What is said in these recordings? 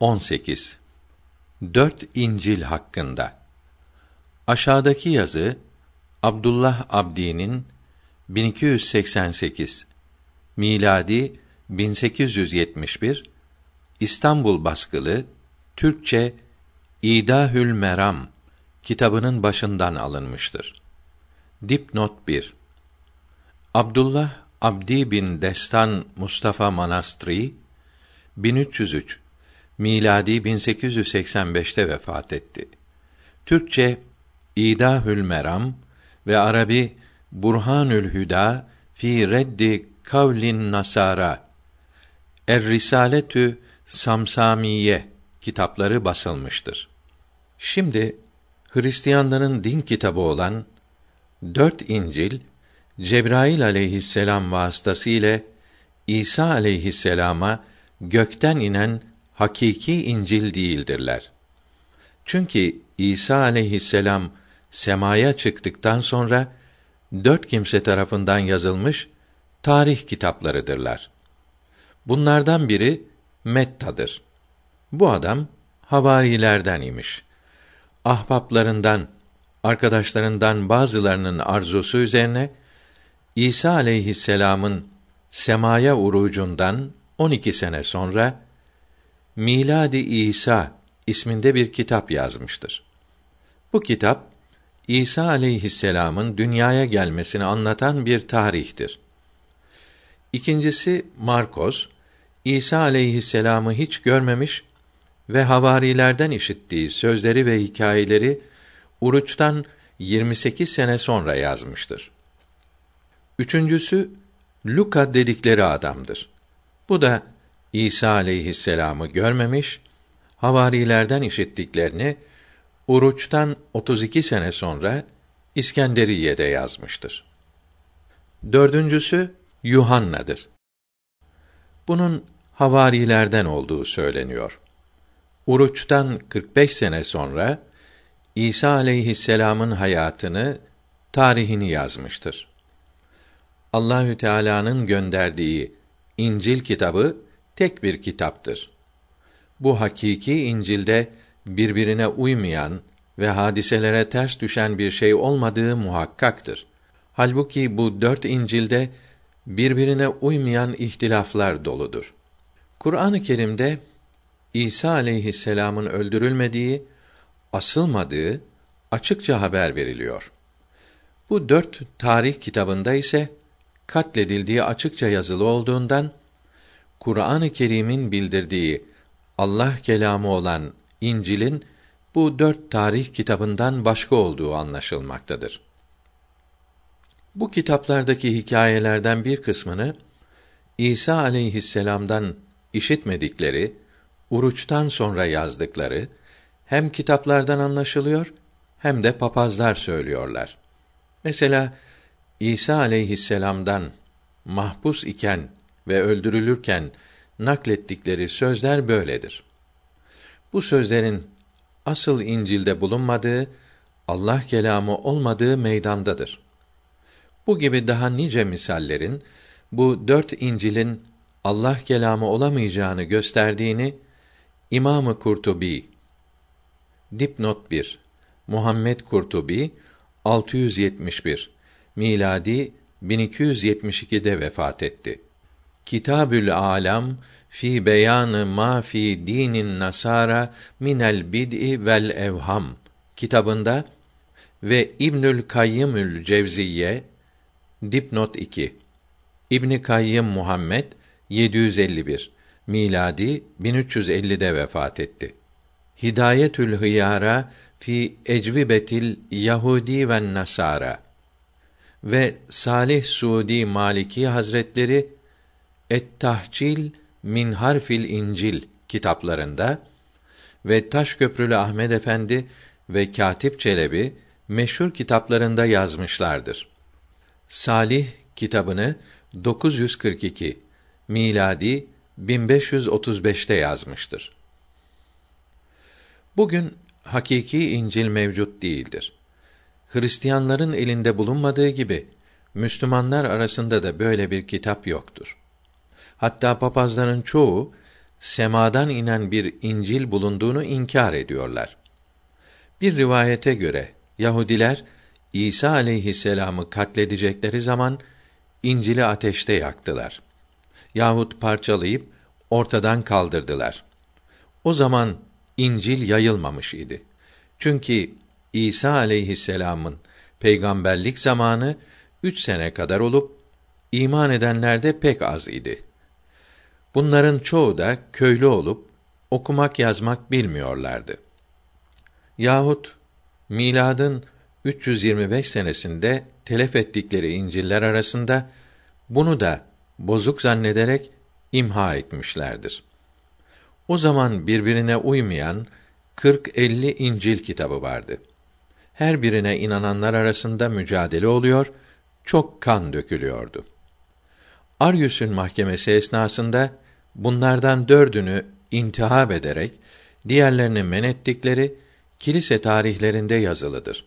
18. Dört İncil hakkında. Aşağıdaki yazı Abdullah Abdi'nin 1288 miladi 1871 İstanbul baskılı Türkçe İdahül Meram kitabının başından alınmıştır. Dipnot 1 Abdullah Abdi bin Destan Mustafa Manastri 1303 miladi 1885'te vefat etti. Türkçe İdahül Meram ve Arabi Burhanül Hüda fi reddi kavlin nasara Er Risaletü Samsamiye kitapları basılmıştır. Şimdi Hristiyanların din kitabı olan dört İncil Cebrail aleyhisselam vasıtasıyla İsa aleyhisselama gökten inen hakiki İncil değildirler. Çünkü İsa aleyhisselam semaya çıktıktan sonra dört kimse tarafından yazılmış tarih kitaplarıdırlar. Bunlardan biri Metta'dır. Bu adam havarilerden imiş. Ahbaplarından, arkadaşlarından bazılarının arzusu üzerine İsa aleyhisselam'ın semaya urucundan 12 sene sonra Miladi İsa isminde bir kitap yazmıştır. Bu kitap İsa aleyhisselam'ın dünyaya gelmesini anlatan bir tarihtir. İkincisi Markos İsa aleyhisselam'ı hiç görmemiş ve havarilerden işittiği sözleri ve hikayeleri Uruç'tan 28 sene sonra yazmıştır. Üçüncüsü Luka dedikleri adamdır. Bu da İsa aleyhisselam'ı görmemiş, havarilerden işittiklerini Uruç'tan 32 sene sonra İskenderiye'de yazmıştır. Dördüncüsü Yuhanna'dır. Bunun havarilerden olduğu söyleniyor. Uruç'tan 45 sene sonra İsa aleyhisselam'ın hayatını, tarihini yazmıştır. Allahü Teala'nın gönderdiği İncil kitabı tek bir kitaptır. Bu hakiki İncil'de birbirine uymayan ve hadiselere ters düşen bir şey olmadığı muhakkaktır. Halbuki bu dört İncil'de birbirine uymayan ihtilaflar doludur. Kur'an-ı Kerim'de İsa aleyhisselam'ın öldürülmediği, asılmadığı açıkça haber veriliyor. Bu dört tarih kitabında ise katledildiği açıkça yazılı olduğundan Kur'an-ı Kerim'in bildirdiği Allah kelamı olan İncil'in bu dört tarih kitabından başka olduğu anlaşılmaktadır. Bu kitaplardaki hikayelerden bir kısmını İsa aleyhisselam'dan işitmedikleri, uruçtan sonra yazdıkları hem kitaplardan anlaşılıyor hem de papazlar söylüyorlar. Mesela İsa aleyhisselam'dan mahpus iken ve öldürülürken naklettikleri sözler böyledir. Bu sözlerin asıl İncil'de bulunmadığı, Allah kelamı olmadığı meydandadır. Bu gibi daha nice misallerin bu dört İncil'in Allah kelamı olamayacağını gösterdiğini İmamı Kurtubi Dipnot 1 Muhammed Kurtubi 671 miladi 1272'de vefat etti. Kitabül Alam fi beyanı ma fi dinin nasara minel bid'i vel evham kitabında ve İbnül Kayyımül Cevziye dipnot 2 İbn Kayyım Muhammed 751 miladi 1350'de vefat etti. Hidayetül Hıyara fi ecvibetil Yahudi ve Nasara ve Salih Suudi Maliki Hazretleri Et-Tahcil min Harfil İncil kitaplarında ve Taşköprülü Ahmed Efendi ve Katip Çelebi meşhur kitaplarında yazmışlardır. Salih kitabını 942 miladi 1535'te yazmıştır. Bugün hakiki İncil mevcut değildir. Hristiyanların elinde bulunmadığı gibi Müslümanlar arasında da böyle bir kitap yoktur. Hatta papazların çoğu semadan inen bir İncil bulunduğunu inkar ediyorlar. Bir rivayete göre Yahudiler İsa aleyhisselamı katledecekleri zaman İncil'i ateşte yaktılar. Yahut parçalayıp ortadan kaldırdılar. O zaman İncil yayılmamış idi. Çünkü İsa aleyhisselam'ın peygamberlik zamanı üç sene kadar olup iman edenler de pek az idi. Bunların çoğu da köylü olup okumak yazmak bilmiyorlardı. Yahut miladın 325 senesinde telef ettikleri İncil'ler arasında bunu da bozuk zannederek imha etmişlerdir. O zaman birbirine uymayan 40-50 İncil kitabı vardı. Her birine inananlar arasında mücadele oluyor, çok kan dökülüyordu. Aryüs'ün mahkemesi esnasında bunlardan dördünü intihab ederek diğerlerini men ettikleri kilise tarihlerinde yazılıdır.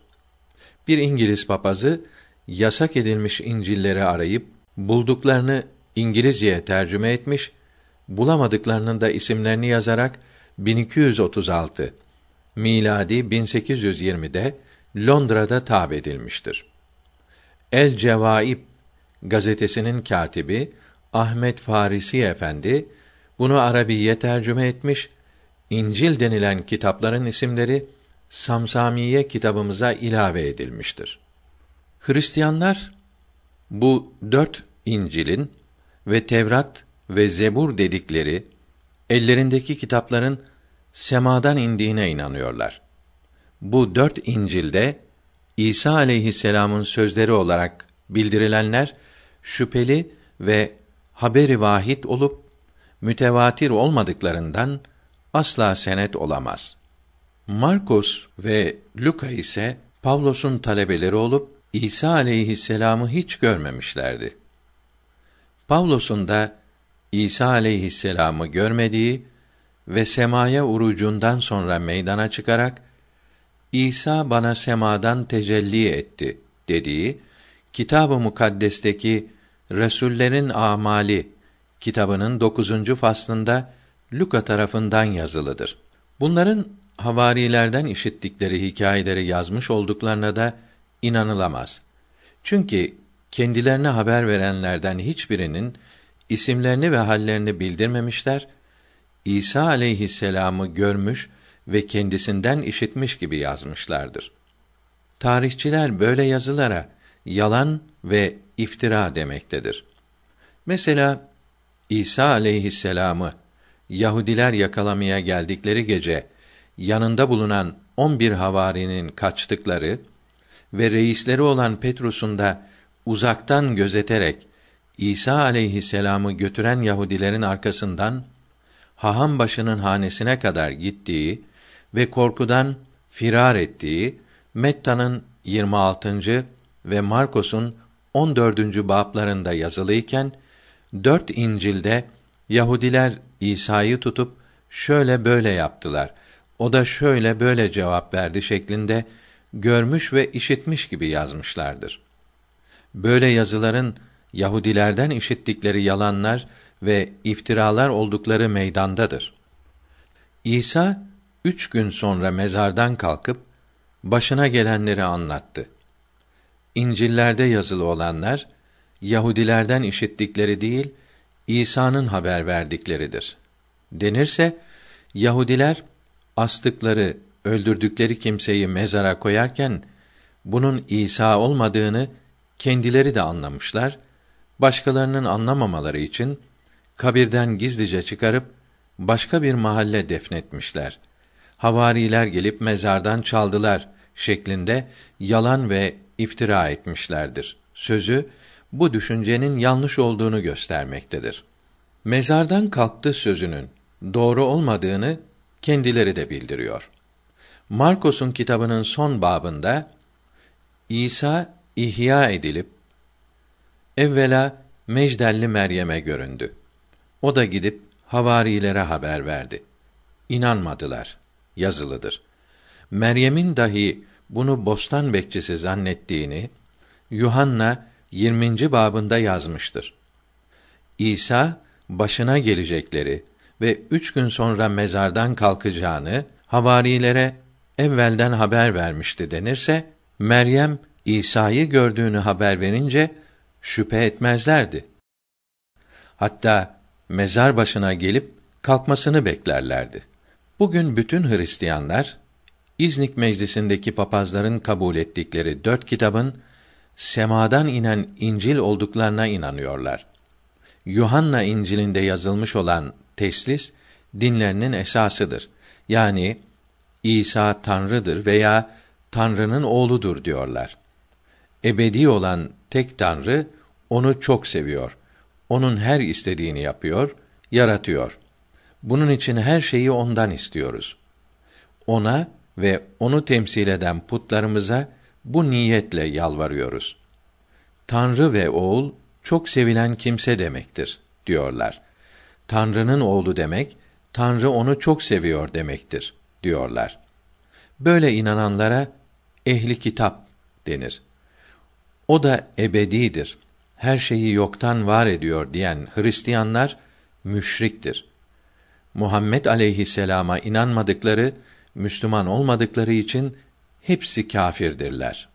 Bir İngiliz papazı yasak edilmiş İncil'leri arayıp bulduklarını İngilizceye tercüme etmiş, bulamadıklarının da isimlerini yazarak 1236 miladi 1820'de Londra'da tab edilmiştir. El Cevaib gazetesinin katibi Ahmet Farisi Efendi bunu Arabiye tercüme etmiş. İncil denilen kitapların isimleri Samsamiye kitabımıza ilave edilmiştir. Hristiyanlar bu dört İncil'in ve Tevrat ve Zebur dedikleri ellerindeki kitapların semadan indiğine inanıyorlar. Bu dört İncil'de İsa aleyhisselam'ın sözleri olarak bildirilenler şüpheli ve haberi vahid olup mütevatir olmadıklarından asla senet olamaz. Markus ve Luka ise Pavlos'un talebeleri olup İsa aleyhisselam'ı hiç görmemişlerdi. Pavlos'un da İsa aleyhisselam'ı görmediği ve semaya urucundan sonra meydana çıkarak İsa bana semadan tecelli etti dediği Kitab-ı Mukaddes'teki Resullerin Amali kitabının dokuzuncu faslında Luka tarafından yazılıdır. Bunların havarilerden işittikleri hikayeleri yazmış olduklarına da inanılamaz. Çünkü kendilerine haber verenlerden hiçbirinin isimlerini ve hallerini bildirmemişler. İsa aleyhisselamı görmüş ve kendisinden işitmiş gibi yazmışlardır. Tarihçiler böyle yazılara yalan ve iftira demektedir. Mesela İsa aleyhisselamı Yahudiler yakalamaya geldikleri gece yanında bulunan on bir havarinin kaçtıkları ve reisleri olan Petrus'un da uzaktan gözeterek İsa aleyhisselamı götüren Yahudilerin arkasından haham başının hanesine kadar gittiği ve korkudan firar ettiği Metta'nın 26. ve Markos'un 14. bablarında yazılıyken dört İncil'de Yahudiler İsa'yı tutup şöyle böyle yaptılar. O da şöyle böyle cevap verdi şeklinde görmüş ve işitmiş gibi yazmışlardır. Böyle yazıların Yahudilerden işittikleri yalanlar ve iftiralar oldukları meydandadır. İsa üç gün sonra mezardan kalkıp başına gelenleri anlattı. İncillerde yazılı olanlar Yahudilerden işittikleri değil, İsa'nın haber verdikleridir. Denirse Yahudiler astıkları, öldürdükleri kimseyi mezara koyarken bunun İsa olmadığını kendileri de anlamışlar. Başkalarının anlamamaları için kabirden gizlice çıkarıp başka bir mahalle defnetmişler. Havariler gelip mezardan çaldılar şeklinde yalan ve iftira etmişlerdir. Sözü bu düşüncenin yanlış olduğunu göstermektedir. Mezardan kalktı sözünün doğru olmadığını kendileri de bildiriyor. Markos'un kitabının son babında İsa ihya edilip evvela Mecdelli Meryem'e göründü. O da gidip havarilere haber verdi. İnanmadılar. Yazılıdır. Meryem'in dahi bunu bostan bekçisi zannettiğini Yuhanna 20. babında yazmıştır. İsa başına gelecekleri ve üç gün sonra mezardan kalkacağını havarilere evvelden haber vermişti denirse, Meryem İsa'yı gördüğünü haber verince şüphe etmezlerdi. Hatta mezar başına gelip kalkmasını beklerlerdi. Bugün bütün Hristiyanlar İznik Meclisi'ndeki papazların kabul ettikleri dört kitabın semadan inen İncil olduklarına inanıyorlar. Yuhanna İncil'inde yazılmış olan teslis dinlerinin esasıdır. Yani İsa Tanrı'dır veya Tanrı'nın oğludur diyorlar. Ebedi olan tek Tanrı onu çok seviyor. Onun her istediğini yapıyor, yaratıyor. Bunun için her şeyi ondan istiyoruz. Ona ve onu temsil eden putlarımıza bu niyetle yalvarıyoruz. Tanrı ve oğul çok sevilen kimse demektir diyorlar. Tanrı'nın oğlu demek Tanrı onu çok seviyor demektir diyorlar. Böyle inananlara ehli kitap denir. O da ebedidir. Her şeyi yoktan var ediyor diyen Hristiyanlar müşriktir. Muhammed aleyhisselama inanmadıkları, Müslüman olmadıkları için hepsi kâfirdirler.